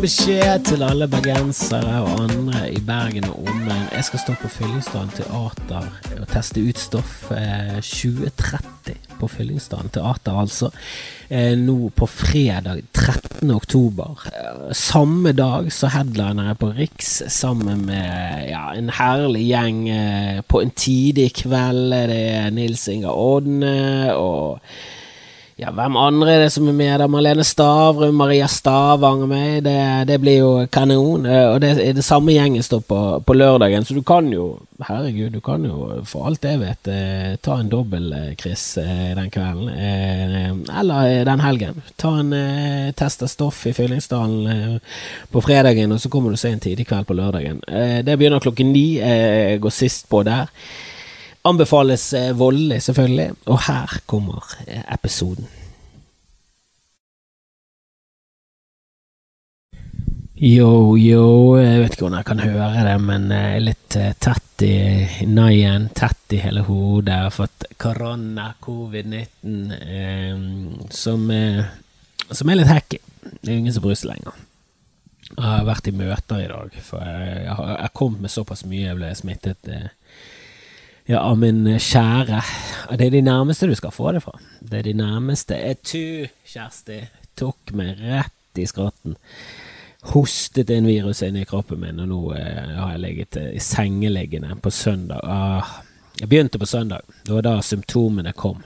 liten beskjed til alle bergensere og andre i Bergen og omegn. Jeg skal stå på Fyllingsdalen teater og teste ut stoff eh, 2030 på Fyllingsdalen teater, altså. Eh, nå på fredag 13. oktober. Eh, samme dag så headliner jeg på Riks sammen med ja, en herlig gjeng eh, på en tidig kveld. Det er Nils Inga Odne og ja, hvem andre er det som er med der? Marlene Stavrum, Maria Stavang og meg. Det, det, blir jo kanon. Og det er det samme gjengen står på, på, lørdagen, så du kan jo Herregud, du kan jo for alt jeg vet eh, ta en dobbel, eh, Chris, eh, den kvelden. Eller den helgen. Ta en test av stoff i Fyllingsdalen på fredagen, og så kommer du seg en tidlig kveld på lørdagen. Det begynner klokken ni. Jeg går sist på der. Anbefales eh, voldelig, selvfølgelig. Og her kommer eh, episoden. Yo, yo, jeg vet ikke om jeg kan høre det, men jeg er litt eh, tett i naien, tett i hele hodet. Jeg har fått korona, covid-19, eh, som, som, er litt hacky. Det er ingen som bruser lenger. Jeg har vært i møter i dag, for jeg har kommet med såpass mye jeg ble smittet. Eh, ja, min kjære. Det er de nærmeste du skal få det fra. Det er de nærmeste. Jeg tu, Kjersti, tok meg rett i skrotten. Hostet inn viruset inn i kroppen min, og nå eh, har jeg ligget eh, i sengeliggende på søndag. Ah, jeg begynte på søndag. Det var da symptomene kom.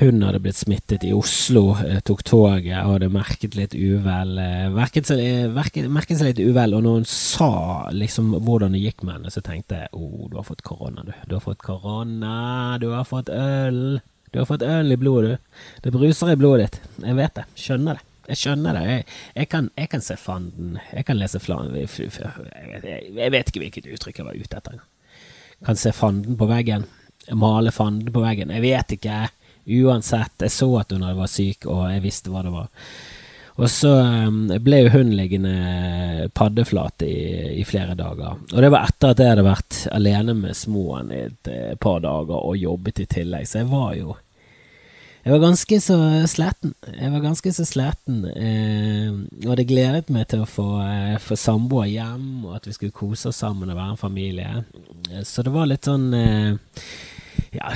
Hun hadde blitt smittet i Oslo, eh, tok toget og hadde merket litt uvel. Eh, merket seg, merket seg litt uvel, og når hun sa liksom hvordan det gikk med henne, så tenkte jeg oh, du har fått korona, du. Du har fått korona, du har fått øl. Du har fått øl i blodet, du. Det bruser i blodet ditt. Jeg vet det. Skjønner det. Jeg skjønner det. Jeg, jeg, kan, jeg kan, se fanden. Jeg kan lese flan... Jeg, jeg, vet ikke hvilket uttrykk jeg var ute etter. Kan se fanden på veggen. Male fanden på veggen. Jeg vet ikke. Uansett, jeg så at hun var syk, og jeg visste hva det var. Og så um, ble jo hun liggende paddeflat i, i, flere dager. Og det var etter at jeg hadde vært alene med småen i et, et par dager og jobbet i tillegg, så jeg var jo jeg var ganske så sliten. Jeg var ganske så sliten, eh, og det gledet meg til å få, eh, få samboer hjem, og at vi skulle kose oss sammen og være en familie. Så det var litt sånn eh, Ja,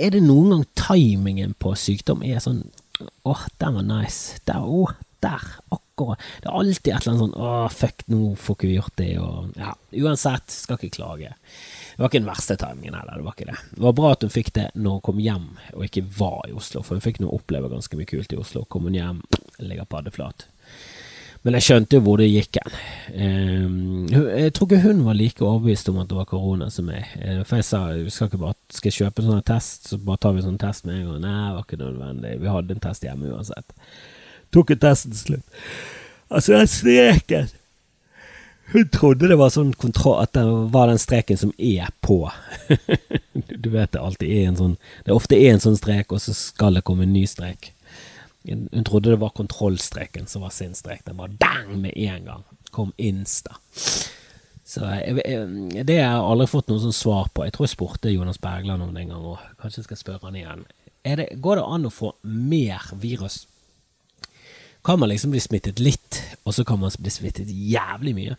er det noen gang timingen på sykdom er sånn Åh, oh, den var nice. Der, oh, der, akkurat. Det er alltid et eller annet sånn Åh, oh, fuck, nå får ikke vi gjort det, og Ja, uansett, skal ikke klage. Det var ikke den verste timingen heller, det var ikke det. Det var bra at hun fikk det når hun kom hjem og ikke var i Oslo, for hun fikk nå oppleve ganske mye kult i Oslo. Kom hun hjem, ligger paddeflat. Men jeg skjønte jo hvor det gikk hen. Um, jeg tror ikke hun var like overbevist om at det var korona som meg. Uh, for jeg sa vi skal ikke bare skal kjøpe en sånn test, så bare tar vi en sånn test med en gang. Nei, det var ikke nødvendig. Vi hadde en test hjemme uansett. Tok en test til slutt. Altså, den streken Hun trodde det var sånn kontroll At det var den streken som er på. du vet det alltid er en sånn Det ofte er en sånn strek, og så skal det komme en ny strek. Hun trodde det var kontrollstreken som var sin strek. Den var dang med en gang. Kom insta. Så jeg, jeg, Det har jeg aldri fått noe sånn svar på. Jeg tror jeg spurte Jonas Bergland om det en gang, òg. kanskje jeg skal spørre han igjen. Det, går det an å få mer virus? Kan man liksom bli smittet litt, og så kan man bli smittet jævlig mye?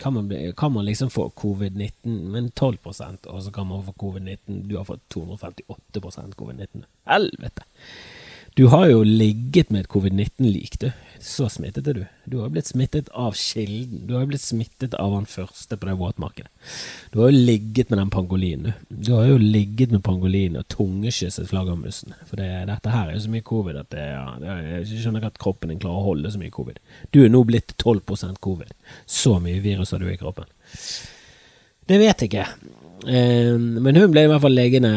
Kan man, kan man liksom få covid-19 med 12% og så kan man få covid-19 Du har fått 258% covid-19. Helvete! Du har jo ligget med et covid-19-lik, du. Så smittet er du. Du har blitt smittet av kilden. Du har blitt smittet av han første på det våtmarkedet. Du har jo ligget med den pangolinen, du. Du har jo ligget med pangolinen og tungekysset flaggermusen. For det, dette her er jo så mye covid at det, ja, jeg skjønner ikke at kroppen din klarer å holde så mye covid. Du er nå blitt 12% covid. Så mye virus har du i kroppen. Det vet jeg ikke. Eh, men hun ble i hvert fall liggende,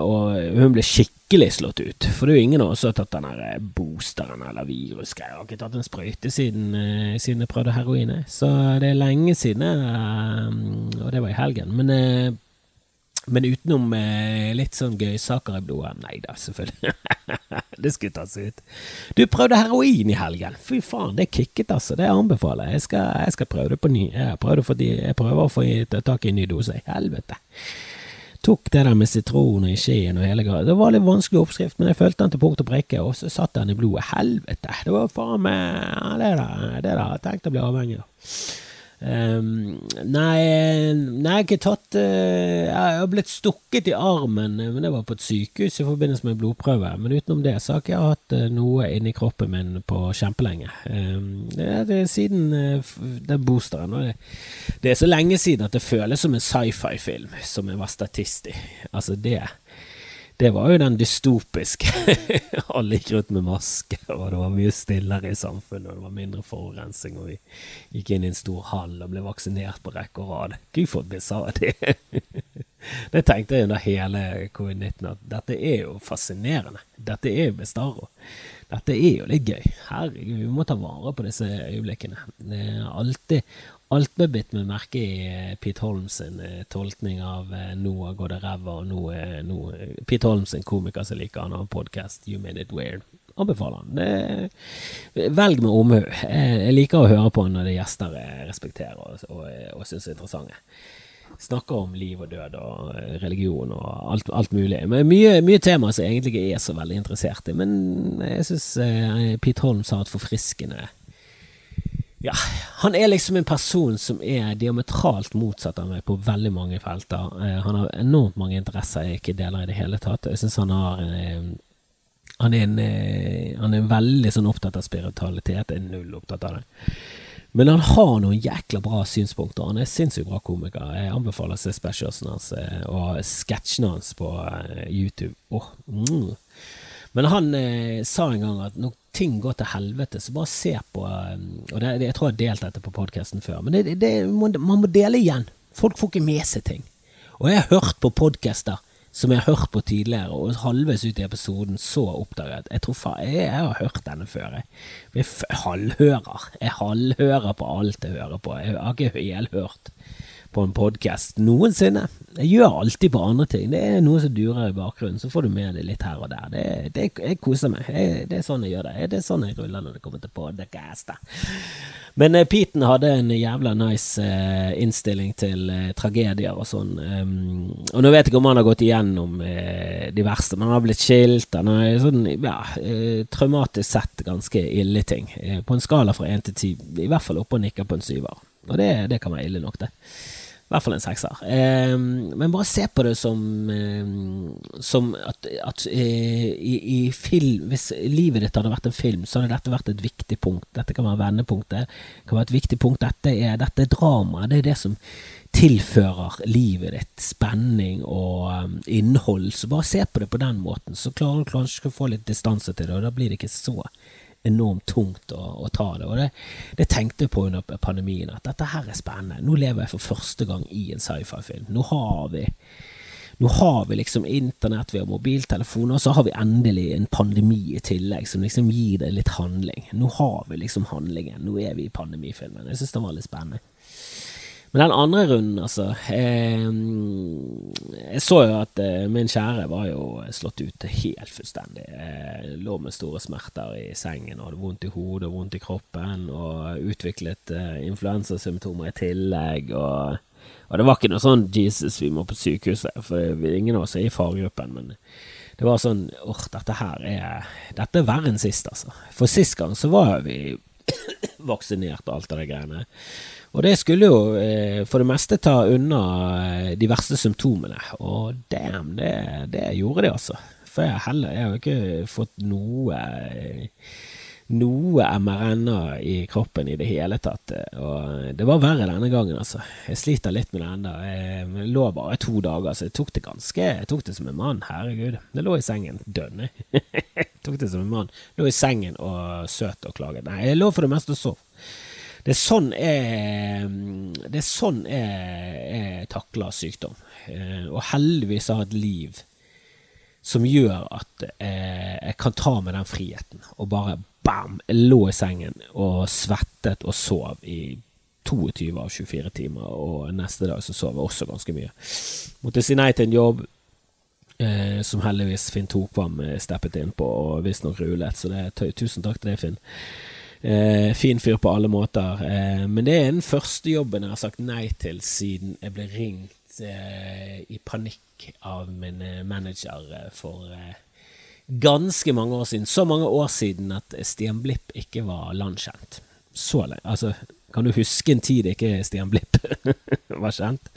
og hun ble skikkelig slått ut. For det er jo ingen av oss som har tatt den eh, boosteren eller virusgreia. Har ikke tatt en sprøyte siden, eh, siden jeg prøvde heroin. Så det er lenge siden, og det var i helgen. Men men utenom eh, litt sånn gøysaker i blodet Nei da, selvfølgelig. det skulle tas ut. Du prøvde heroin i helgen. Fy faen, det kicket, altså. Det anbefaler jeg. Skal, jeg skal prøve det på ny. Jeg fordi, jeg prøver å få tak i en ny dose. Helvete. Tok det der med sitron i skjeen og hele greia. Det var litt vanskelig oppskrift, men jeg fulgte den til punkt og prikke, og så satt den i blodet. Helvete! Det var faen meg Det der, det der. Tenk å bli avhengig av. Um, nei, nei, jeg har ikke tatt uh, Jeg har blitt stukket i armen, eh, men det var på et sykehus i forbindelse med blodprøve. Men utenom det så har ikke jeg hatt uh, noe inni kroppen min på kjempelenge. Um, det, det, er siden uh, den boosteren. Det, det, er så lenge siden at det føles som en sci-fi-film som jeg var statist i. Altså, det det var jo den dystopiske. Alle gikk rundt med maske, og det var mye stillere i samfunnet, og det var mindre forurensning, og vi gikk inn i en stor hall og ble vaksinert på rekke og rad. Gud for det. det tenkte jeg under hele covid-19, at dette er jo fascinerende. Dette er jo Bestarro. Dette er jo litt gøy. Herregud, vi må ta vare på disse øyeblikkene. Det er alltid, alt ble bitt med merke i eh, Pete Holmes sin eh, tolkning av eh, 'Nå går det ræva', og nå, nå Pete Holmes sin komiker som liker han har podkast 'You Made It Weird'. Anbefaler han. Det, velg med omhu. Jeg, liker å høre på når det er gjester jeg respekterer og, og, og syns er interessante. Snakker om liv og død og religion og alt, alt mulig. Men mye, mye tema som jeg egentlig ikke er så veldig interessert i. Men jeg syns Pete Holmes har et forfriskende ja, han er liksom en person som er diametralt motsatt av meg på veldig mange felter. Eh, han har enormt mange interesser jeg ikke deler i det hele tatt. Jeg syns han har eh, han, er en, eh, han er veldig sånn opptatt av spiritualitet. Jeg er null opptatt av det. Men han har noen jækla bra synspunkter. Han er sinnssykt bra komiker. Jeg anbefaler å se specialsene hans og sketsjene hans på YouTube. Oh, mm. Men han eh, sa en gang at når ting går til helvete, så bare se på um, Og det, Jeg tror jeg har delt dette på podkasten før, men det, det, man må dele igjen. Folk får ikke med seg ting. Og jeg har hørt på podkaster som jeg har hørt på tidligere, og halvveis ut i episoden så oppdaget jeg tror faen, jeg, jeg, har hørt denne før. Jeg, jeg halvhører. Jeg halvhører på alt jeg hører på. Jeg har ikke helhørt på en podkast noensinne. Jeg gjør alltid på andre ting. Det er noe som durer i bakgrunnen, så får du med det litt her og der. Det, det, jeg koser meg. Jeg, det er sånn jeg gjør det. Det er sånn jeg ruller når det kommer til podkast. Men eh, Peten hadde en jævla nice eh, innstilling til eh, tragedier og sånn. Um, og nå vet jeg ikke om han har gått igjennom de verste, men han har blitt skilt. Han har sånn, ja, traumatisk sett ganske ille ting. på en skala fra én til ti, i hvert fall oppe og nikker på en syver. Og det, det kan være ille nok, det. I hvert fall en sekser. Eh, men bare se på det som, eh, som at, at eh, i, i, film Hvis livet ditt hadde vært en film, så hadde dette vært et viktig punkt. Dette kan være vendepunktet. Det kan være et viktig punkt. Dette er, dette er drama. Det er det som tilfører livet ditt spenning og um, innhold. Så bare se på det på den måten, så klarer du kanskje å få litt distanse til det, og da blir det ikke så enormt tungt å, å ta det. Og det, det, tenkte jeg på under pandemien, at dette her er spennende. Nå lever jeg for første gang i en sci-fi-film. Nå har vi nå har vi liksom internett, vi har mobiltelefoner, og så har vi endelig en pandemi i tillegg som liksom gir det litt handling. Nå har vi liksom handlingen. Nå er vi i pandemifilmen. Jeg syns det var litt spennende. Men den andre runden, altså eh, Jeg så jo at eh, min kjære var jo slått ut helt fullstendig. Eh, lå med store smerter i sengen og hadde vondt i hodet og vondt i kroppen. Og utviklet eh, influensasymptomer i tillegg. Og, og, det var ikke noe sånn 'Jesus, vi må på sykehuset', for ingen av oss er i faregruppen. Men det var sånn åh, dette her er Dette er verre enn sist, altså. For sist gang så var vi vaksinert og alt av de greiene. Og det skulle jo eh, for det meste ta unna eh, de verste symptomene. Og damn, det, det gjorde det, altså. For jeg, heller, jeg har jo ikke fått noe noe mRNA i kroppen i det hele tatt. Og det var verre denne gangen, altså. Jeg sliter litt med det ennå. Jeg lå bare to dager, så jeg tok det ganske Jeg tok det som en mann, herregud. Det lå i sengen dønn. jeg tok det som en mann. Lå i sengen og søt og klaget. Nei, jeg lå for det meste og sov. Det er sånn jeg, det er sånn jeg, jeg takler sykdom. Eh, og heldigvis har jeg et liv som gjør at eh, jeg kan ta med den friheten. Og bare bam! Jeg lå i sengen og svettet og sov i 22 av 24 timer. Og neste dag så sov jeg også ganske mye. Måtte si nei til en jobb. Eh, som heldigvis Finn Tokvam steppet inn på og visstnok rullet, så det tusen takk til deg, Finn. Eh, fin fyr på alle måter. Eh, men det er den første jobben jeg har sagt nei til siden jeg ble ringt eh, i panikk av min eh, manager eh, for eh, ganske mange år siden. Så mange år siden at Stian Blipp ikke var landkjent. Så lenge. Altså, kan du huske en tid ikke Stian Blipp var kjent?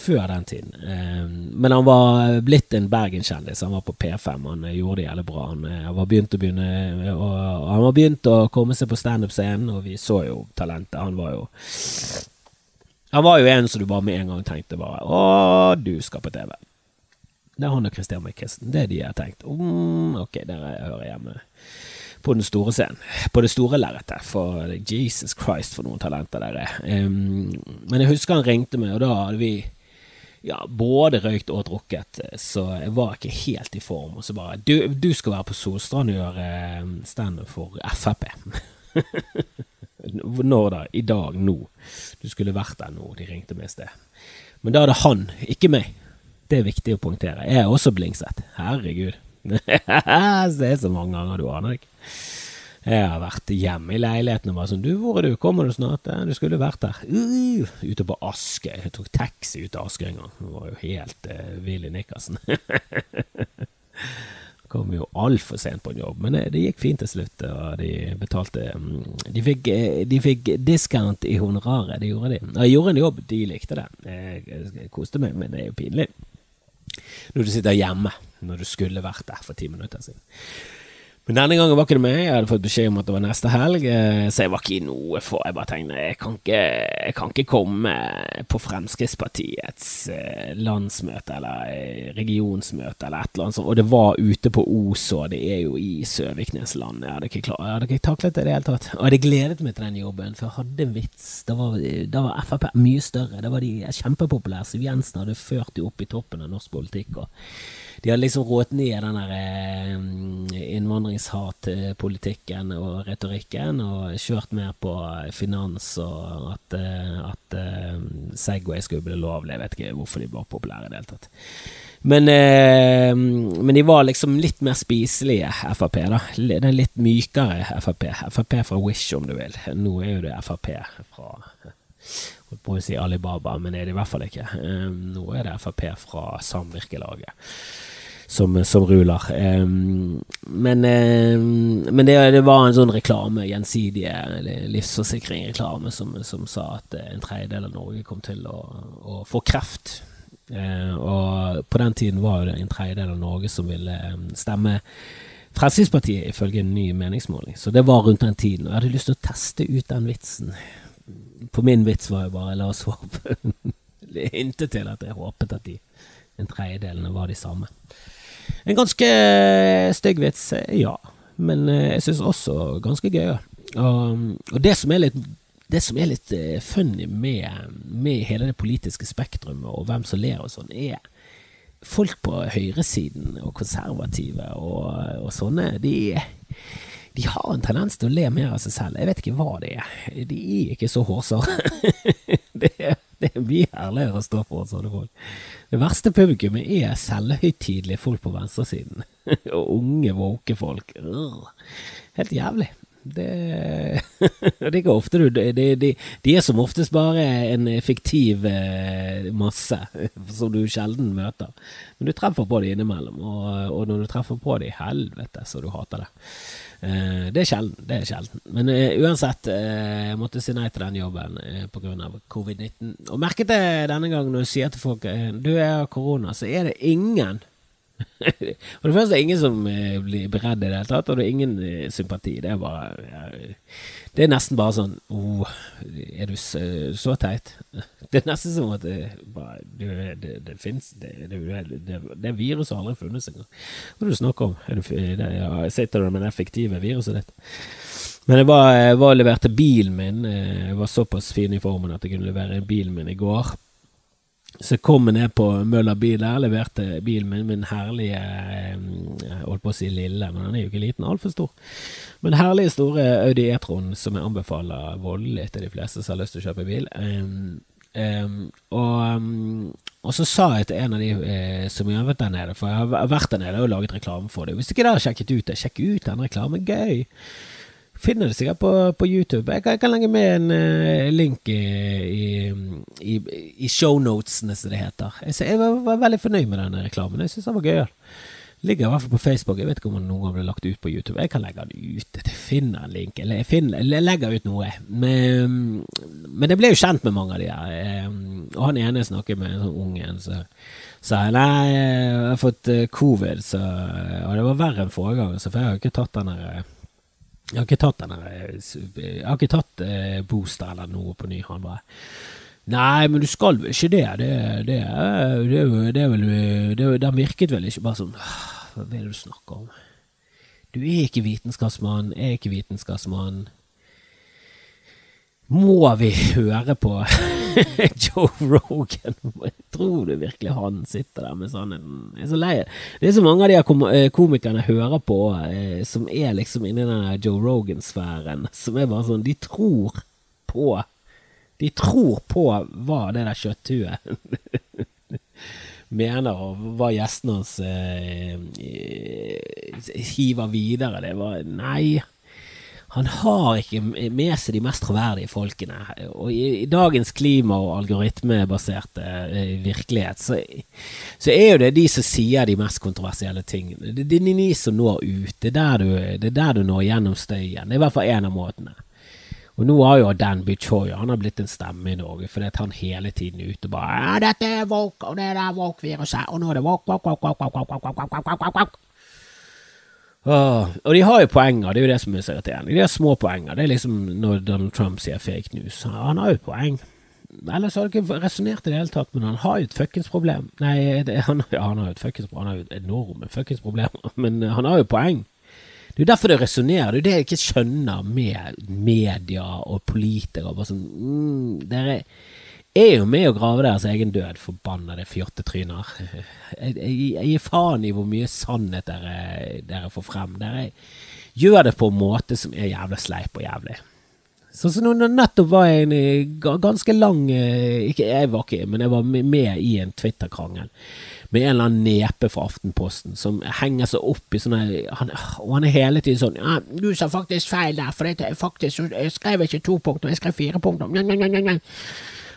Før den tiden. Eh, men han var blitt en bergenskjendis. Han var på P5, han eh, gjorde det jævlig bra. Han eh, var begynt å begynne og Han var begynt å komme seg på standup-scenen, og vi så jo talentet. Han var jo Han var jo en som du bare med en gang tenkte bare Å, du skal på TV. Det er han og Christian Mikkelsen. Det er de jeg har tenkt. Mm, ok, der hører jeg hjemme på den store scenen. På det store lerretet. For Jesus Christ, for noen talenter der er. Um, men jeg husker han ringte meg, og da hadde vi ja, både røykt og drukket, så jeg var ikke helt i form. Og så bare Du, du skal være på Solstrand og gjøre eh, standup for Frp. Når da? I dag? Nå? Du skulle vært der nå. De ringte meg i sted. Men da er det han, ikke meg. Det er viktig å poengtere. Jeg er også blingset. Herregud. det er så mange ganger du aner ikke. Jeg har vært hjemme i leiligheten og var sånn 'Du, hvor er du? Kommer du snart?' Du skulle vært der. Uh, ute på Askøy. Jeg tok taxi ut av Askøy en gang. Det var jo helt uh, Willy i nikkersen. Kom jo altfor sent på en jobb, men det, det, gikk fint til slutt. Og de betalte mm, De fikk, eh, de fikk discount i honoraret, det gjorde de. Jeg gjorde en jobb, de likte det. Jeg koste meg, men det er jo pinlig når du sitter hjemme når du skulle vært der for ti minutter siden. Men denne gangen var ikke det meg. Jeg hadde fått beskjed om at det var neste helg, eh, så jeg var ikke i noe for. Jeg bare tenkte jeg kan ikke, jeg kan ikke komme på Fremskrittspartiets eh, landsmøte eller eh, regionsmøte eller et eller annet sånt. Og det var ute på Os, og det er jo i Søviknesland. Jeg hadde ikke, klar, jeg hadde ikke taklet det i det hele tatt. Og jeg hadde gledet meg til den jobben, for jeg hadde en vits. Da var, da var Frp mye større. Da var de kjempepopulære. Siv Jensen hadde ført de opp i toppen av norsk politikk. og de hadde liksom rått ned den der eh, innvandringshatpolitikken og retorikken, og kjørt mer på finans og at, eh, at Segway skulle bli lovlig. Jeg vet ikke hvorfor de var populære i det hele tatt. Men, eh, men, de var liksom litt mer spiselige, Frp. da Den litt mykere Frp. Frp fra Wish, om du vil. Nå er jo det Frp fra Holdt på å si Alibaba, men det er det i hvert fall ikke. Nå er det Frp fra Samvirkelaget som, som ruler. Um, men, um, men det, det, var en sånn reklame, gjensidige livsforsikring-reklame, som, som, sa at en tredjedel av Norge kom til å, å få kreft. Uh, og på den tiden var det en tredjedel av Norge som ville stemme Fremskrittspartiet, ifølge en ny meningsmåling. Så det var rundt den tiden. Og jeg hadde lyst til å teste ut den vitsen. På min vits var jo bare la oss håpe Hintet til at jeg håpet at de en tredjedelene var de samme. En ganske eh, stygg vits, eh, ja. Men eh, jeg syns også ganske gøy. Og, og det som er litt det som er litt funny med, med hele det politiske spektrumet, og hvem som ler og sånn, er folk på høyresiden og konservative og, og sånne, de, de, har en tendens til å le mer av seg selv. Jeg vet ikke hva det er. De er ikke så hårsåre. det, det er mye herligere å stå for sånne folk. Det verste publikummet er selvhøytidelige folk på venstresiden. og unge, våke folk. Helt jævlig. Det, ikke ofte de, de, de, er som oftest bare en fiktiv eh, masse som du sjelden møter. Men du treffer på dem innimellom, og, og når du treffer på dem, helvete så du hater det. Eh, det er sjelden. Det er sjelden. Men uh, uansett, jeg måtte si nei til den jobben pga. covid-19. Og merket det denne gangen når du sier til folk du er korona, så er det ingen For det første er det ingen som blir beredd i det hele tatt, og det er ingen sympati. Det er bare Det er nesten bare sånn oh, Er du så, teit? Det er nesten som at det, bare, det, det, det fins det, det, viruset har aldri funnes engang. Hva er det du snakker om? Er du, det, ja, sitter du med det effektive viruset ditt? Men jeg var, jeg var leverte bilen min. Jeg var såpass fin i formen at jeg kunne levere bilen min i går. Så jeg kom ned på Møller bil der, leverte bilen min, min herlige Jeg holdt på å si lille, men den er jo ikke liten, altfor stor. Men herlige store Audi E-tron som jeg anbefaler voldelig til de fleste som har lyst til å kjøpe bil. Um, Um, og, um, og, så sa jeg til en av de uh, som vært der nede, for jeg har vært der nede og laget reklame for det. Hvis ikke dere har sjekket ut det, sjekk ut den reklamen. Gøy! finner det sikkert på, på YouTube. Jeg kan, jeg kan, legge med en uh, link i, i, i shownotene, som det heter. Jeg, jeg var, var, veldig fornøyd med den reklamen. Jeg syns den var gøyal. Ligger i hvert fall på Facebook. Jeg vet ikke om den noen gang ble lagt ut på YouTube. Jeg kan legge den ut. Jeg finner en link. Eller jeg, finner, jeg legger ut noe. Men, men det ble jo kjent med mange av de her. Eh, og han ene snakker med en sånn ung en som sa nei, jeg har fått eh, covid, så, og det var verre enn forrige gang, for jeg har ikke tatt den der jeg har ikke tatt den Jeg har ikke tatt eh, booster eller noe på ny. Han bare Nei, men du skal vel ikke det. Det, det, det, det er vel det, Den virket vel ikke bare sånn Hva er det du snakker om? Du er ikke vitenskapsmann, jeg er ikke vitenskapsmann. Må vi høre på Joe Rogan? Jeg tror du virkelig han sitter der med sannheten? Jeg er så lei. Det er så mange av de kom komikerne jeg hører på eh, som er liksom inni den Joe Rogan-sfæren, som er bare sånn De tror på De tror på hva det der kjøtthuet mener, og hva gjestene hans eh, hiver videre. Det var Nei han har ikke med seg de mest troverdige folkene. Og i, i dagens klima- og algoritmebaserte eh, virkelighet, så, så, er jo det de som sier de mest kontroversielle tingene. Det, det er de som når ut. Det er, du, det er der du når gjennom støyen. Det er i hvert fall en av måtene. Og nå har jo Dan Choi han har blitt en stemme i Norge, fordi han hele tiden er ute og bare ja, 'Dette er woke, og det er woke-viruset, og nå er det woke, woke, woke, woke, woke, woke, woke, woke, woke, woke, woke. Åh, og de har jo poenger, det er jo det som er så irriterende. De har små poenger. Det er liksom når Donald Trump sier fake news. Han har jo poeng. Ellers har det ikke resonnert i det hele tatt, men han har jo et fuckings problem. Nei, det, han, ja, han har jo et fuckings Han har jo enorme fuckings problemer, men han har jo poeng. Det er jo derfor det resonnerer. Det er det jeg ikke skjønner med media og politikere. Bare sånn, mm, dere er jo med å grave deres egen død, forbannede fjottetryner. Jeg, jeg, jeg gir faen i hvor mye sannhet dere, dere får frem. Dere gjør det på en måte som er jævla sleip og jævlig. Sånn som nå nettopp var jeg en eh, ganske lang eh, Ikke jeg var ikke, men jeg var med i en Twitter-krangel med en eller annen nepe fra Aftenposten som henger seg opp i sånne han, Og han er hele tiden sånn ja, 'Du sa faktisk feil der, for det faktisk, jeg skrev ikke to punkter, jeg skrev fire punkter.' Nye, nye, nye.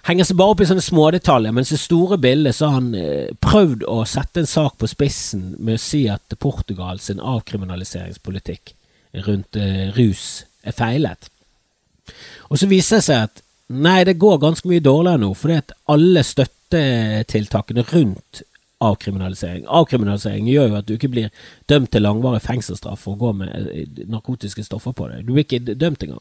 henger seg bare opp i sånne smådetaljer, mens det store bildet så har han eh, prøvd å sette en sak på spissen med å si at Portugal sin avkriminaliseringspolitikk rundt eh, rus er feilet. Og så viser det seg at nei, det går ganske mye dårligere nå, fordi at alle støttetiltakene rundt avkriminalisering. Avkriminalisering gjør jo at du ikke blir dømt til langvarig fengselsstraff for å gå med eh, narkotiske stoffer på deg. Du blir ikke dømt engang.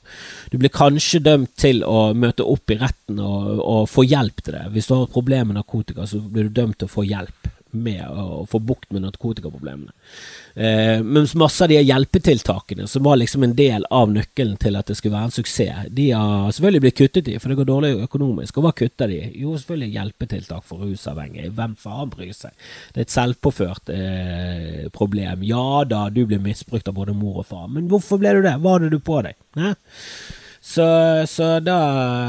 Du blir kanskje dømt til å møte opp i retten og, og få hjelp til det. Hvis du har et problem med narkotika, så blir du dømt til å få hjelp med å få bukt med narkotikaproblemene. Eh, mens masse av de hjelpetiltakene, som var liksom en del av nøkkelen til at det skulle være en suksess, de har selvfølgelig blitt kuttet i, for det går dårlig økonomisk. Og hva kutter de? Jo, selvfølgelig hjelpetiltak for rusavhengige. Hvem faen bryr seg? Det er et selvpåført eh, problem. Ja da, du blir misbrukt av både mor og far, men hvorfor ble du det? Hva hadde du på deg? Ne? Så, så da,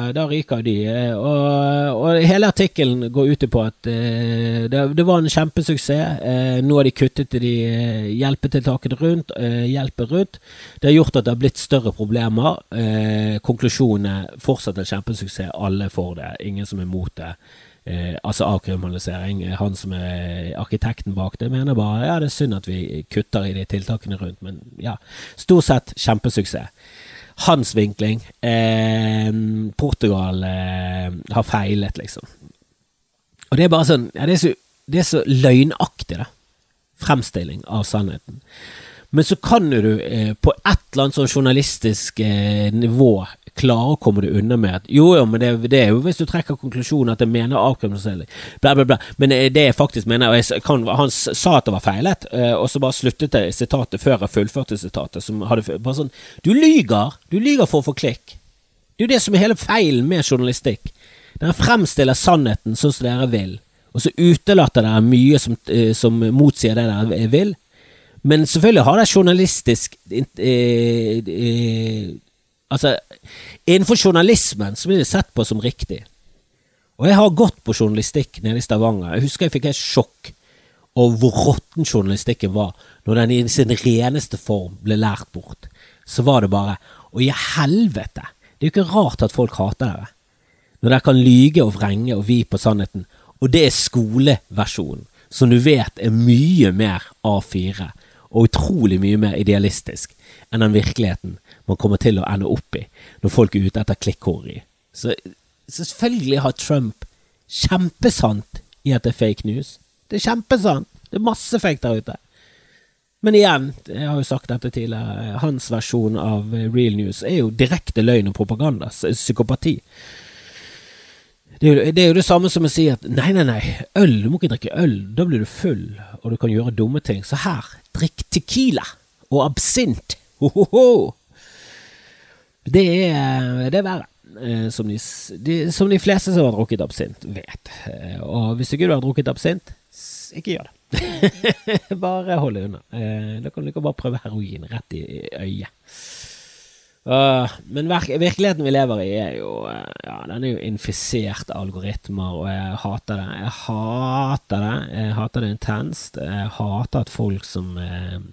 da, ryker de. Og, og hele artikkelen går ut på at uh, det, det, var en kjempesuksess. Uh, nå har de kuttet i de eh, hjelpetiltakene rundt, hjelpen rundt. Det har gjort at det har blitt større problemer. Konklusjonen er fortsatt en kjempesuksess. Alle får det. Ingen som er mot det. Eh, altså avkriminalisering. Han som er arkitekten bak det, mener bare ja, det er synd at vi kutter i de tiltakene rundt, men ja, stort sett kjempesuksess hans vinkling. Eh, Portugal eh, har feilet, liksom. Og det er bare sånn ja, det, er så, det er så løgnaktig, da. Fremstilling av sannheten. Men så kan du eh, på et eller annet sånn journalistisk eh, nivå klare å komme deg unna med at jo, jo, men det, det, er jo hvis du trekker konklusjonen at jeg mener avkriminalisering, bla, bla, bla. Men det jeg faktisk mener og jeg kan, Han sa at det var feilet, eh, og så bare sluttet jeg sitatet før jeg fullførte sitatet. Som hadde bare sånn Du lyger! Du lyger for å få klikk. Det er jo det som er hele feilen med journalistikk. Dere fremstiller sannheten sånn som dere vil, og så utelater dere mye som, eh, som motsier det dere vil. Men selvfølgelig har det journalistisk eh, eh, Altså, innenfor journalismen så blir det sett på som riktig. Og jeg har gått på journalistikk nede i Stavanger. Jeg husker jeg fikk et sjokk over hvor råtten journalistikken var når den i sin reneste form ble lært bort. Så var det bare Og i helvete, det er jo ikke rart at folk hater dere. Når dere kan lyge og vrenge og vi på sannheten, og det er skoleversjonen, som du vet er mye mer A4 og utrolig mye mer idealistisk enn den virkeligheten man kommer til å ende opp i når folk er ute etter klikkhoreri. Så selvfølgelig har Trump kjempesant i at det er fake news. Det er kjempesant. Det er masse fake der ute. Men igjen, jeg har jo sagt dette tidligere, hans versjon av real news er jo direkte løgn og propaganda. Psykopati. Det er, jo, det er, jo, det samme som å si at nei, nei, nei, øl, du må ikke drikke øl, da blir du full, og du kan gjøre dumme ting. Så her, drikk Tequila og absint. Ho, ho, ho. Det er, det er verre. Eh, som de, de, som de, fleste som har drukket absint, vet. Eh, og hvis ikke du har drukket absint, ikke gjør det. bare hold deg unna. Eh, da kan du ikke bare prøve heroin rett i øyet. Uh, men virkeligheten vi lever i, er jo ja, den er jo infisert av algoritmer, og jeg hater det. Jeg hater det. Jeg hater det intenst. Jeg hater at folk som uh,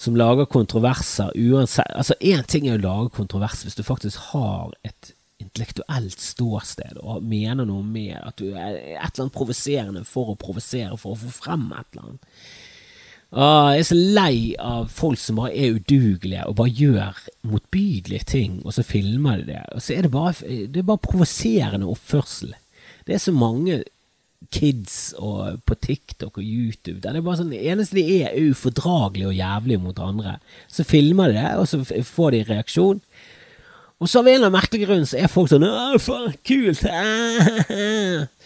som lager kontroverser uansett Altså, én ting er å lage kontroverser hvis du faktisk har et intellektuelt ståsted og mener noe med at du er et eller annet provoserende for å provosere, for å få frem et eller annet. Ah, jeg er så lei av folk som bare er udugelige og bare gjør motbydelige ting, og så filmer de det. Og så er det bare, det er bare provoserende oppførsel. Det er så mange kids og på TikTok og YouTube der det er bare sånn, eneste de er, er ufordragelige og jævlige mot andre. Så filmer de det, og så får de reaksjon. Og så av en eller annen merkelig grunn så er folk sånn Å, faen, kult!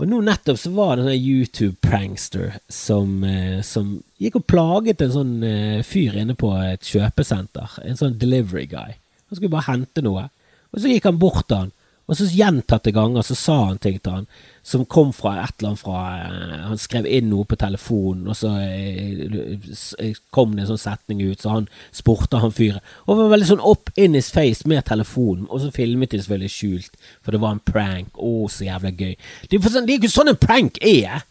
Og nå nettopp så var det en sånn YouTube-prankster som, eh, som, gikk og plaget en sånn eh, fyr inne på et kjøpesenter. En sånn delivery guy. Han skulle bare hente noe. Og så gikk han bort til han, og så gjentatte ganger så sa han ting til han som kom fra et eller annet fra uh, Han skrev inn noe på telefonen, og så uh, kom det en sånn setning ut, så han spurte han fyret. Og var veldig sånn up in his face med telefonen, og så filmet de selvfølgelig skjult, for det var en prank. Å, så jævla gøy. Det er, sånn, ikke sånn en prank er.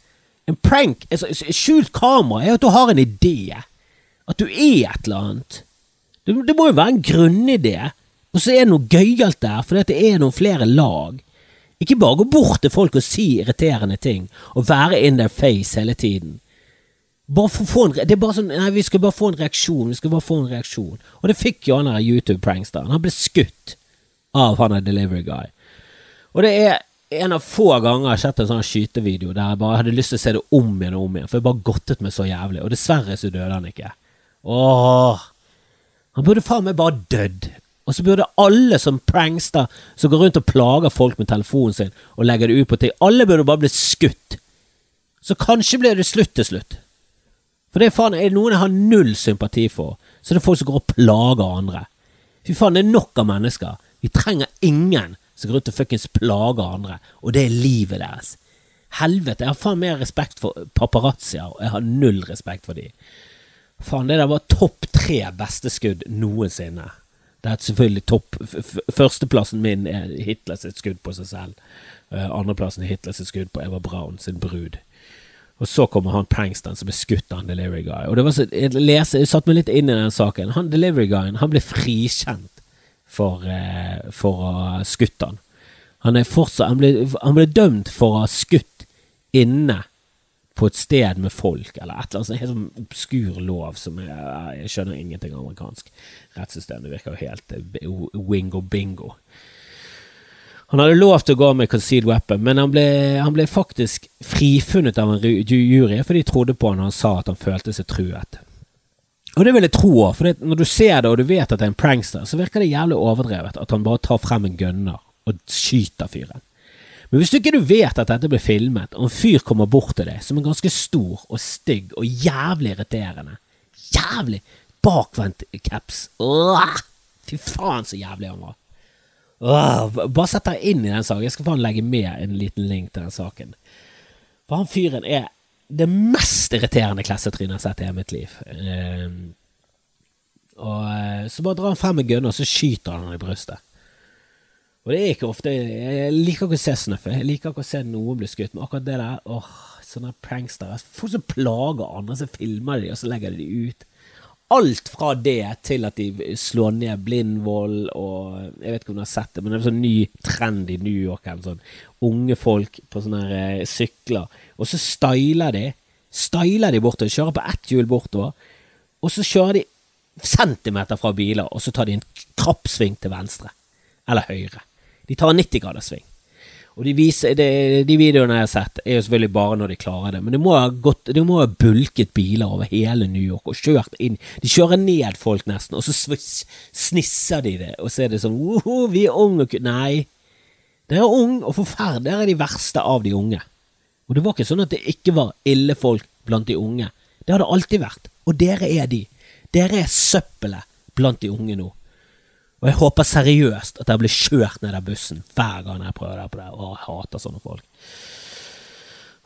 En prank, altså, skjult kamera, er at du har en idé. At du er et eller annet. Det, det må jo være en grunnidé. Og så er det noe gøyalt der, fordi det er noen flere lag. Ikke bare gå bort til folk og si irriterende ting, og være in their face hele tiden. For, en, det er bare sånn, nei, Vi skal bare få en reaksjon. vi skal bare få en reaksjon. Og det fikk jo han der YouTube-pranksteren. Han ble skutt av han der delivery guy. Og det er en av få ganger jeg har sett en sånn skytevideo der jeg bare hadde lyst til å se det om igjen og om igjen, for jeg bare godtet meg så jævlig. Og dessverre så døde han ikke. Åh. Han burde faen meg bare dødd. Og så burde alle som prankster, som går rundt og plager folk med telefonen sin og legger det ut på ting, alle burde bare blitt skutt. Så kanskje blir det slutt til slutt. For det er faen, er det noen jeg har null sympati for, så det er folk som går og plager andre. Fy faen, det er nok av mennesker. Vi trenger ingen som går rundt og fuckings plager andre, og det er livet deres. Helvete, jeg har faen mer respekt for paparazzier, og jeg har null respekt for de. Faen, det der var topp tre beste skudd noensinne. Det er selvfølgelig topp Førsteplassen min er Hitlers skudd på seg selv. Uh, Andreplassen er Hitlers skudd på Eva Braun sin brud. Og så kommer han pranksteren som er skutt av en delivery guy. Og det var så, jeg, leser, jeg satt meg litt inn i den saken. Han delivery guyen han ble frikjent for, uh, for å ha skutt han. Han, er fortsatt, han, ble, han ble dømt for å ha skutt inne på et sted med folk, eller et eller annet sånn helt sånn obskur lov som jeg, jeg skjønner ingenting av amerikansk rettssystem. Det virker jo helt uh, wingo-bingo. Han hadde lov til å gå med concealed weapon, men han ble, han ble faktisk frifunnet av en jury, for de trodde på han når han sa at han følte seg truet. Og det vil jeg tro for når du ser det og du vet at det er en prankster, så virker det jævlig overdrevet at han bare tar frem en gunner og skyter fyren. Men hvis du ikke vet at dette blir filmet, og en fyr kommer bort til deg som er ganske stor og stygg og jævlig irriterende Jævlig bakvendt caps. Fy faen, så jævlig han var. Åh, bare sett deg inn i den saken. Jeg skal faen legge med en liten link til den saken. For han fyren er det mest irriterende klassetrynet jeg har sett i mitt liv. Uh, og eh, Så bare drar han frem en gunner, og så skyter han i brystet. Og det er ikke ofte Jeg liker ikke å se snøffe. Jeg liker ikke å se noen bli skutt, men akkurat det der åh, Sånne prankster Folk som plager andre, så filmer de og så legger de de ut. alt fra det til at de slår ned blindvoll og Jeg vet ikke om du har sett det, men det er en sånn ny trend i New York. Sånn Unge folk på sånne her, eh, sykler, og så styler de. Styler de bortover. Kjører på ett hjul bortover, og så kjører de centimeter fra biler, og så tar de en krappsving til venstre. Eller høyre. De tar en 90 graders sving. Og de, viser, de, de, videoene jeg har sett, er jo selvfølgelig bare når de klarer det. Men det må ha, gått, det må ha bulket biler over hele New York og kjørt inn. De kjører ned folk nesten, og så snisser de det. Og så er det sånn Woho, vi er unge og Nei. Dere er unge og forferdelige. Dere er de verste av de unge. Og det var ikke sånn at det ikke var ille folk blant de unge. Det har det alltid vært. Og dere er de. Dere er søppelet blant de unge nå. Og jeg håper seriøst at jeg blir kjørt ned av bussen hver gang jeg prøver det på det. Og jeg hater sånne folk.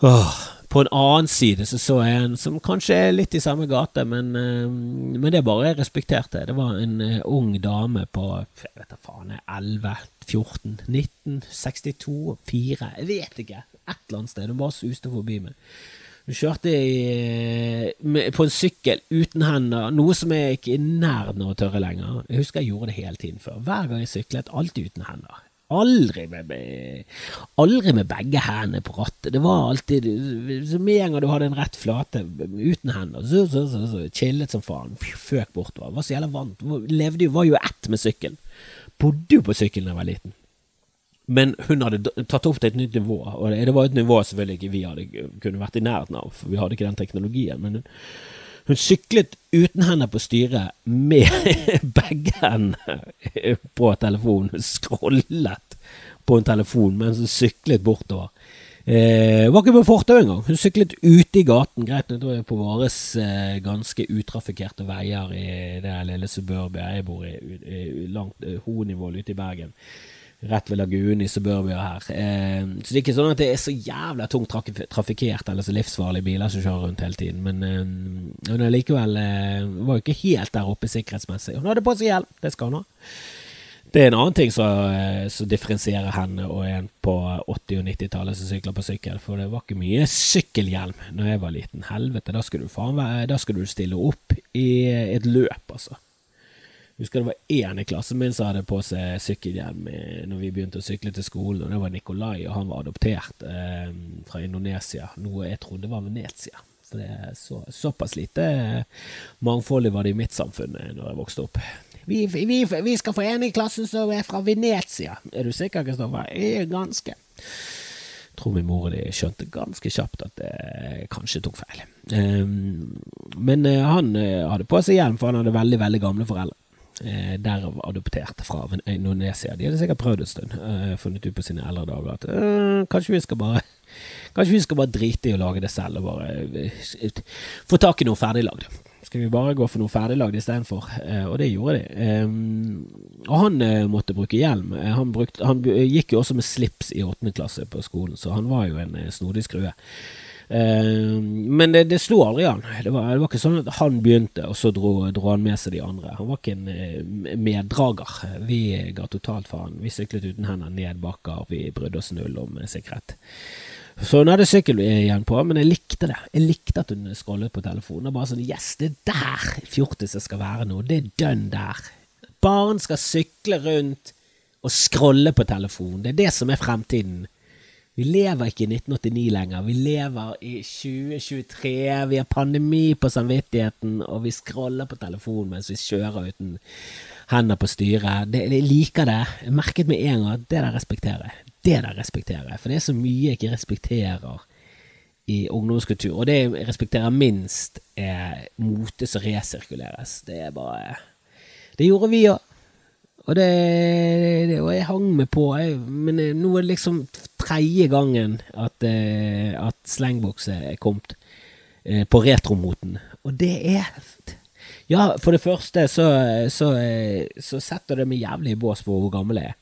Åh. På en annen side så så jeg en som kanskje er litt i samme gate, men, uh, men det bare jeg respekterte. Det var en uh, ung dame på jeg vet da faen, 11, 14, 19, 62, 4 Jeg vet ikke. Et eller annet sted. Hun bare suste forbi meg. Hun kjørte i, med, på en sykkel uten hender, noe som jeg ikke er i nærheten å tørre lenger. Jeg husker jeg gjorde det hele tiden før. Hver gang jeg syklet, alltid uten hender. Aldri med, aldri med begge hendene på rattet. Det var alltid så Med en gang du hadde en rett flate uten hender, så, så, så, så chillet som faen. Føk bortover. Var så jævla vant. Levde jo, var jo ett med sykkelen. Bodde jo på sykkelen da jeg var liten. Men hun hadde tatt opp til et nytt nivå, og det var et nivå selvfølgelig ikke vi hadde kunne vært i nærheten av, for vi hadde ikke den teknologien. Men hun, hun syklet uten hender på styret, med begge hendene på telefonen. Scrollet på en telefon mens hun syklet bortover. Eh, var ikke på fortau engang. Hun syklet ute i gaten. Greit nå da jeg på våre eh, ganske utrafikkerte veier i det lille suburbia jeg bor i, langt eh, ute i Bergen rett ved lagunen i Suburbia her. Eh, så det er ikke sånn at det er så jævla tungt trafikkert eller så livsfarlige biler som kjører rundt hele tiden. Men eh, likevel eh, var jo ikke helt der oppe sikkerhetsmessig. Hun hadde på seg hjelm, det skal hun ha. Det er en annen ting som, eh, som differensierer henne og en på 80- og 90-tallet som sykler på sykkel. For det var ikke mye sykkelhjelm når jeg var liten. Helvete, da skulle du faen Da skulle du stille opp i et løp, altså. Husker det var én i klassen min som hadde på seg sykkelhjelm når vi begynte å sykle til skolen, og det var Nikolai, og han var adoptert eh, fra Indonesia, noe jeg trodde var Venezia. For det er så, såpass lite mangfoldig var det i mitt samfunn eh, når jeg vokste opp. Vi, vi, vi skal få en i klassen som er fra Venezia. Er du sikker, Kristoffer? Er ganske. Jeg tror min mor og de skjønte ganske kjapt at jeg kanskje tok feil. Um, men han hadde på seg hjelm, for han hadde veldig, veldig gamle foreldre. Eh, derav adoptert fra Indonesia. De hadde sikkert prøvd en stund, eh, funnet ut på sine eldre dager at eh, kanskje vi skal bare Kanskje vi skal bare drite i å lage det selv og bare eh, få tak i noe ferdiglagd. Skal vi bare gå for noe ferdiglagd istedenfor? Eh, og det gjorde de. Eh, og han eh, måtte bruke hjelm. Han, brukte, han, gikk jo også med slips i åttende klasse på skolen, så han var jo en snodig skrue. Uh, men det, det slo aldri an. Det var, det var, ikke sånn at han begynte, og så dro, dro, han med seg de andre. Han var ikke en uh, meddrager. Vi ga totalt faen. Vi syklet uten hender ned bakker. Vi brydde oss null om uh, sikkerhet. Så hun hadde sykkel igjen på, men jeg likte det. Jeg likte at hun scrollet på telefonen. Og Bare sånn Yes, det er der fjortiser skal være nå. Det er dønn der. Barn skal sykle rundt og scrolle på telefonen. Det er det som er fremtiden. Vi lever ikke i 1989 lenger. Vi lever i 2023. Vi har pandemi på samvittigheten, og vi scroller på telefonen mens vi kjører uten hender på styret. Det, jeg liker det. Jeg merket med en gang at det der respekterer jeg. Det der respekterer jeg. For det er så mye jeg ikke respekterer i ungdomskultur. Og det jeg respekterer minst, er mote som resirkuleres. Det er bare Det gjorde vi òg. Og, det, og jeg hang med på, jeg, men nå er det liksom tredje gangen at, eh, at slengbokse er kommet eh, på retromoten. Og det er Ja, for det første så, så, så setter det meg jævlig i bås på hvor gammel jeg er.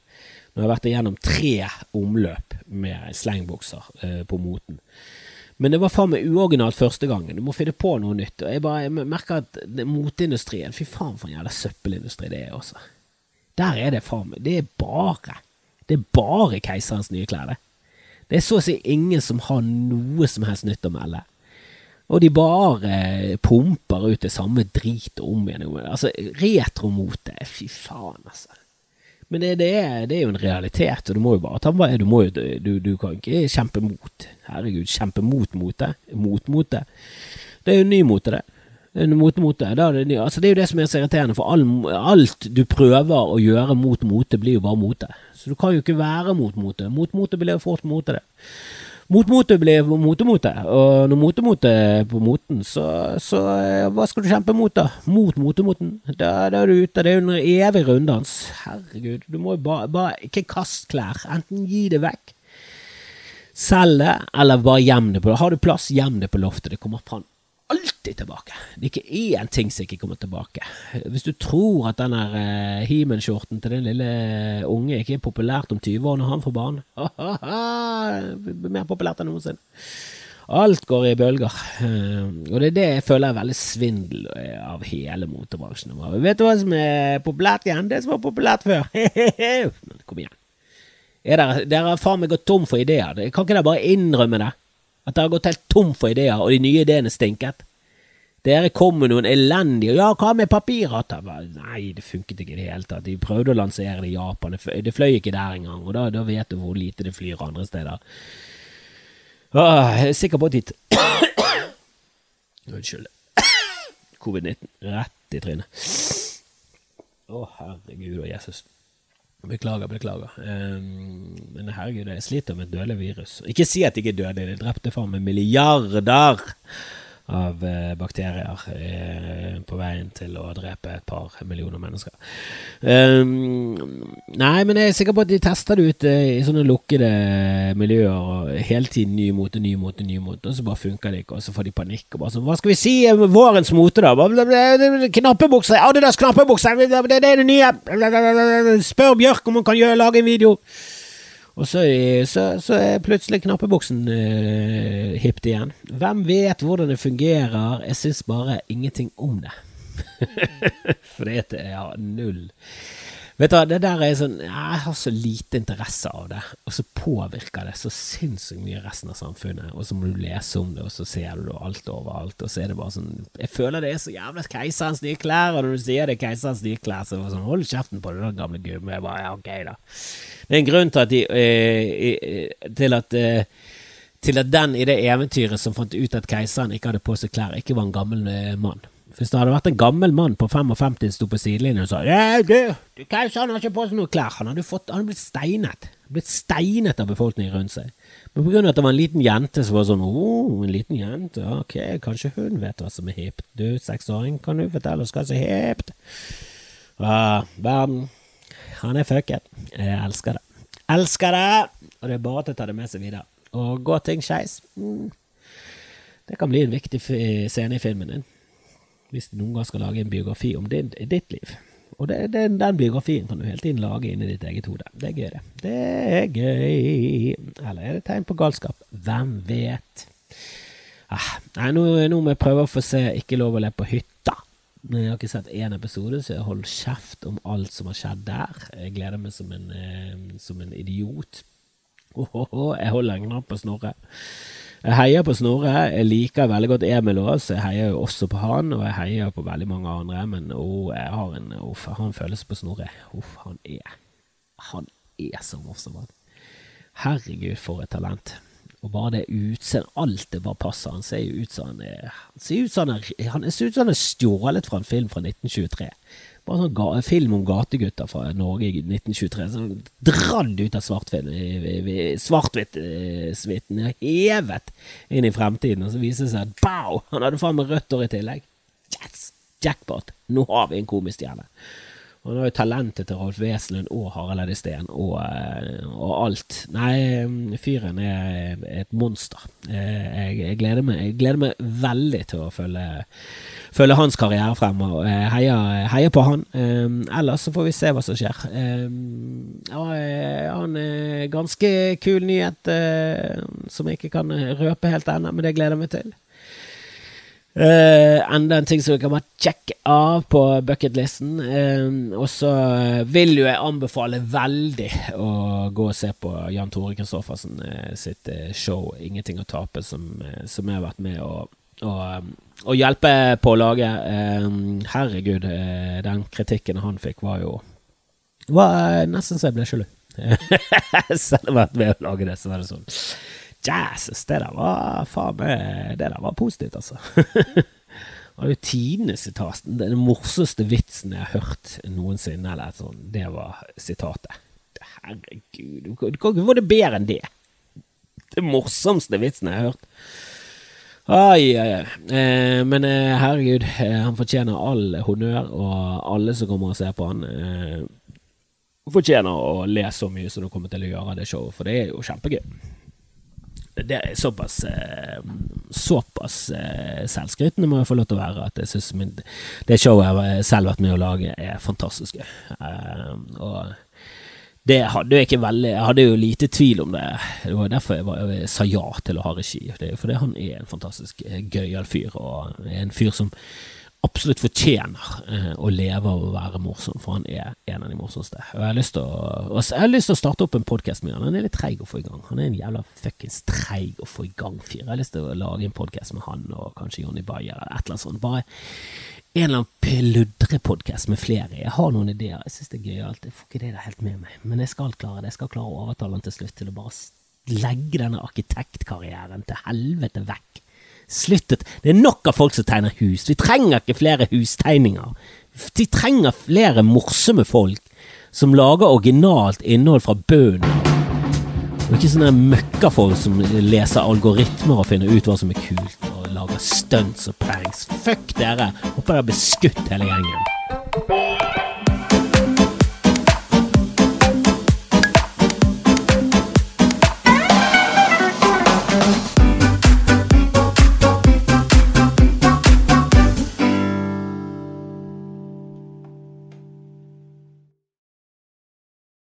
Nå har jeg vært igjennom tre omløp med slengbokser eh, på moten. Men det var faen meg uoriginalt første gangen. Du må finne på noe nytt. Og jeg bare jeg merker at moteindustrien Fy faen for en jævla søppelindustri det er, også. Der er det faen meg Det er bare Det er bare Keiserens nye klær, det. Det er så å si ingen som har noe som helst nytt å melde. Og de bare pumper ut det samme dritet om igjen. Altså, retromote, fy faen, altså. Men det, det, er, det, er, jo en realitet, og du må jo bare ta du, må du, du kan ikke kjempe mot. Herregud, kjempe mot mote. Mot mote. Det er jo ny mote, det. Mote, mote. Det, altså, det er jo det som er så irriterende, for all, alt du prøver å gjøre mot mote, blir jo bare mote. Så du kan jo ikke være mot mote. Mot mote blir fort mote, det. Mot mote blir motemote, og når motemote er på moten, så, så, eh, hva skal du kjempe mot, da? Mot motemoten. Da, da er du ute. Det er jo en evig runddans. Herregud, du må jo bare, bare ikke kast klær. Enten gi det vekk, selg det, eller bare gjem det på Har du plass, gjem det på loftet. Det kommer faen alltid tilbake. Det er ikke én ting som ikke kommer tilbake. Hvis du tror at den der uh, He-Man-skjorten til den lille unge ikke er populært om 20 år når han får barn Mer populært enn noensinne. Alt går i bølger. Uh, og det er det jeg føler er veldig svindel eh, av hele motebransjen. Vet du hva som er populært igjen? Det som var populært før. Kom igjen. Dere, dere har faen meg gått tom for ideer. Kan ikke dere bare innrømme det? At dere har gått helt tom for ideer, og de nye ideene stinket. Dere kom med noen elendige Ja, hva med papirhatter? Nei, det funket ikke i det hele tatt. De prøvde å lansere det i Japan, det fløy ikke der engang, og da, da vet du hvor lite det flyr andre steder. Åh, jeg er sikker på at de Unnskyld. Covid-19 rett i trynet. Å, herregud og Jesus. Beklager, beklager. Um, men herregud, jeg sliter med et dødelig virus. Ikke si at jeg er dødelig, det drepte faen meg milliarder av eh, bakterier eh, på veien til å drepe et par millioner mennesker. Um, nei, men jeg er sikker på at de tester det ut eh, i sånne lukkede miljøer. Og hele tiden ny mote, ny mote, ny mote, og så bare funker det ikke. Og så får de panikk. og bare sånn, Hva skal vi si vårens mote, da? Knappebukser! Adidas knappebukser! Det, er det nye! Spør Bjørk om hun kan lage en video! Og så, så, så er plutselig knappeboksen uh, hipt igjen. Hvem vet hvordan det fungerer? Jeg syns bare ingenting om det. For det er har null Vet du, hva, det der er sånn Jeg har så lite interesse av det, og så påvirker det så sinnssykt mye resten av samfunnet. Og så må du lese om det, og så ser du alt overalt, og så er det bare sånn Jeg føler det er så jævla keiserens nye klær, og når du sier det er keiserens nye klær, så er det sånn Hold kjeften på det, den gamle gubben. Jeg bare Ja, ok, da. Det er en grunn til at de eh, Til at eh, til at den i det eventyret som fant ut at keiseren ikke hadde på seg klær, ikke var en gammel eh, mann. Hvis det hadde vært en gammel mann på 55 som sto på sidelinjen og sa ja, du, du han har ikke på seg noe klær. Han hadde, fått, han hadde blitt steinet. Blitt steinet av befolkningen rundt seg. Men på grunn av at det var en liten jente som var sånn oh, en liten jente, ok, kanskje hun vet hva som er hipt. Du, seksåring, kan du fortelle oss hva som er hipt? Uh, verden. Han er fucket. Jeg elsker det. Elsker det! Og det er bare til å ta det med seg videre. Og gå ting skeis. Mm. Det kan bli en viktig scene i filmen din hvis du noen gang skal lage en biografi om din, ditt liv. Og det, det, den biografien kan du hele tiden lage inni ditt eget hode. Det er gøy, det. Det er gøy. Eller er det tegn på galskap? Hvem vet? Ah, nei, nå, nå må jeg prøve å få se Ikke lov å le på hytta. Men jeg har ikke sett én episode, så jeg holder kjeft om alt som har skjedd der. Jeg gleder meg som en, eh, som en idiot. Oh, oh, oh, jeg holder en knapp på Snorre. Jeg heier på Snorre. Jeg liker veldig godt Emil Aas. Jeg heier jo også på han, og jeg heier på veldig mange andre. Men oh, jeg har en, oh, en følelse på Snorre. Oh, han er Han er så morsom, han. Herregud, for et talent. Og bare det utseendet, alt det bare passer. Han ser jo ut som han er Han ser ut som han er, han ser ut som han er stjålet fra en film fra 1923. Bare sånn ga, film om gategutter fra Norge i 1923. Sånn dradd ut av svart-hvitt-svitten. Eh, hevet inn i fremtiden. Og så viser det seg at bow! Han hadde faen meg rødt år i tillegg. Yes! Jackpot! Nå har vi en komistjerne. Han har jo talentet til Rolf Wesenlund og Harald Eide Steen og, eh, og, alt. Nei, fyren er et monster. Eh, jeg, jeg, gleder meg, jeg, gleder meg, veldig til å følge, følge hans karriere fremover. Heier, heier, på han. Um, ellers så får vi se hva som skjer. Um, ja, han er ganske kul nyhet som jeg ikke kan røpe helt ennå, men det gleder jeg meg til. Uh, enda en ting som du kan bare sjekke av på bucketlisten. Uh, og så vil jo jeg anbefale veldig å gå og se på Jan Tore Kristoffersen uh, sitt show 'Ingenting å tape', som, som, jeg har vært med å, å, å hjelpe på å lage. Eh, herregud, eh, den kritikken han fikk, var jo var nesten så jeg ble sjalu. Selv om jeg har vært med å lage det, så var det sånn Jesus, det der var faen meg Det der var positivt, altså. Det var jo tidenes sitat. Den morsomste vitsen jeg har hørt noensinne, eller sånn, det var sitatet. Herregud, du kan ikke få det bedre enn det. Det morsomste vitsen jeg har hørt. Ai, ai, ai. Eh, men eh, herregud, eh, han fortjener all honnør, og alle som kommer og ser på han, fortjener å le så mye som du kommer til å gjøre av det showet, for det er jo kjempegøy det er såpass eh, Såpass eh, selvskrytende må jeg få lov til å være at jeg syns det showet jeg selv har vært med å lage, er fantastisk gøy. Eh, og det hadde jeg ikke veldig Jeg hadde jo lite tvil om det. Det var derfor jeg, var, jeg sa ja til å ha regi. Det er fordi han er en fantastisk gøyal fyr, og en fyr som absolutt fortjener eh, å leve og være morsom, for han er en av de morsomste. Og å, jeg har lyst til å starte opp en podkast med han. Han er litt treig å få i gang. Han er en jævla fuckings treig å få i gang-fyr. Jeg har lyst til å lage en podkast med han og kanskje Jonny Bayer eller et eller annet sånt. Bare en eller annen pludrepodkast med flere. Jeg har noen ideer. Jeg syns det er gøyalt. Jeg får ikke det der helt med meg, men jeg skal klare det. Jeg skal klare å overtale han til slutt til å bare legge denne arkitektkarrieren til helvete vekk sluttet. Det er nok av folk som tegner hus. Vi trenger ikke flere hustegninger. Vi trenger flere morsomme folk som lager originalt innhold fra bunnen Og ikke sånne møkkafolk som leser algoritmer og finner ut hva som er kult, og lager stunts og pranks. Fuck dere! Håper dere blir skutt hele gjengen.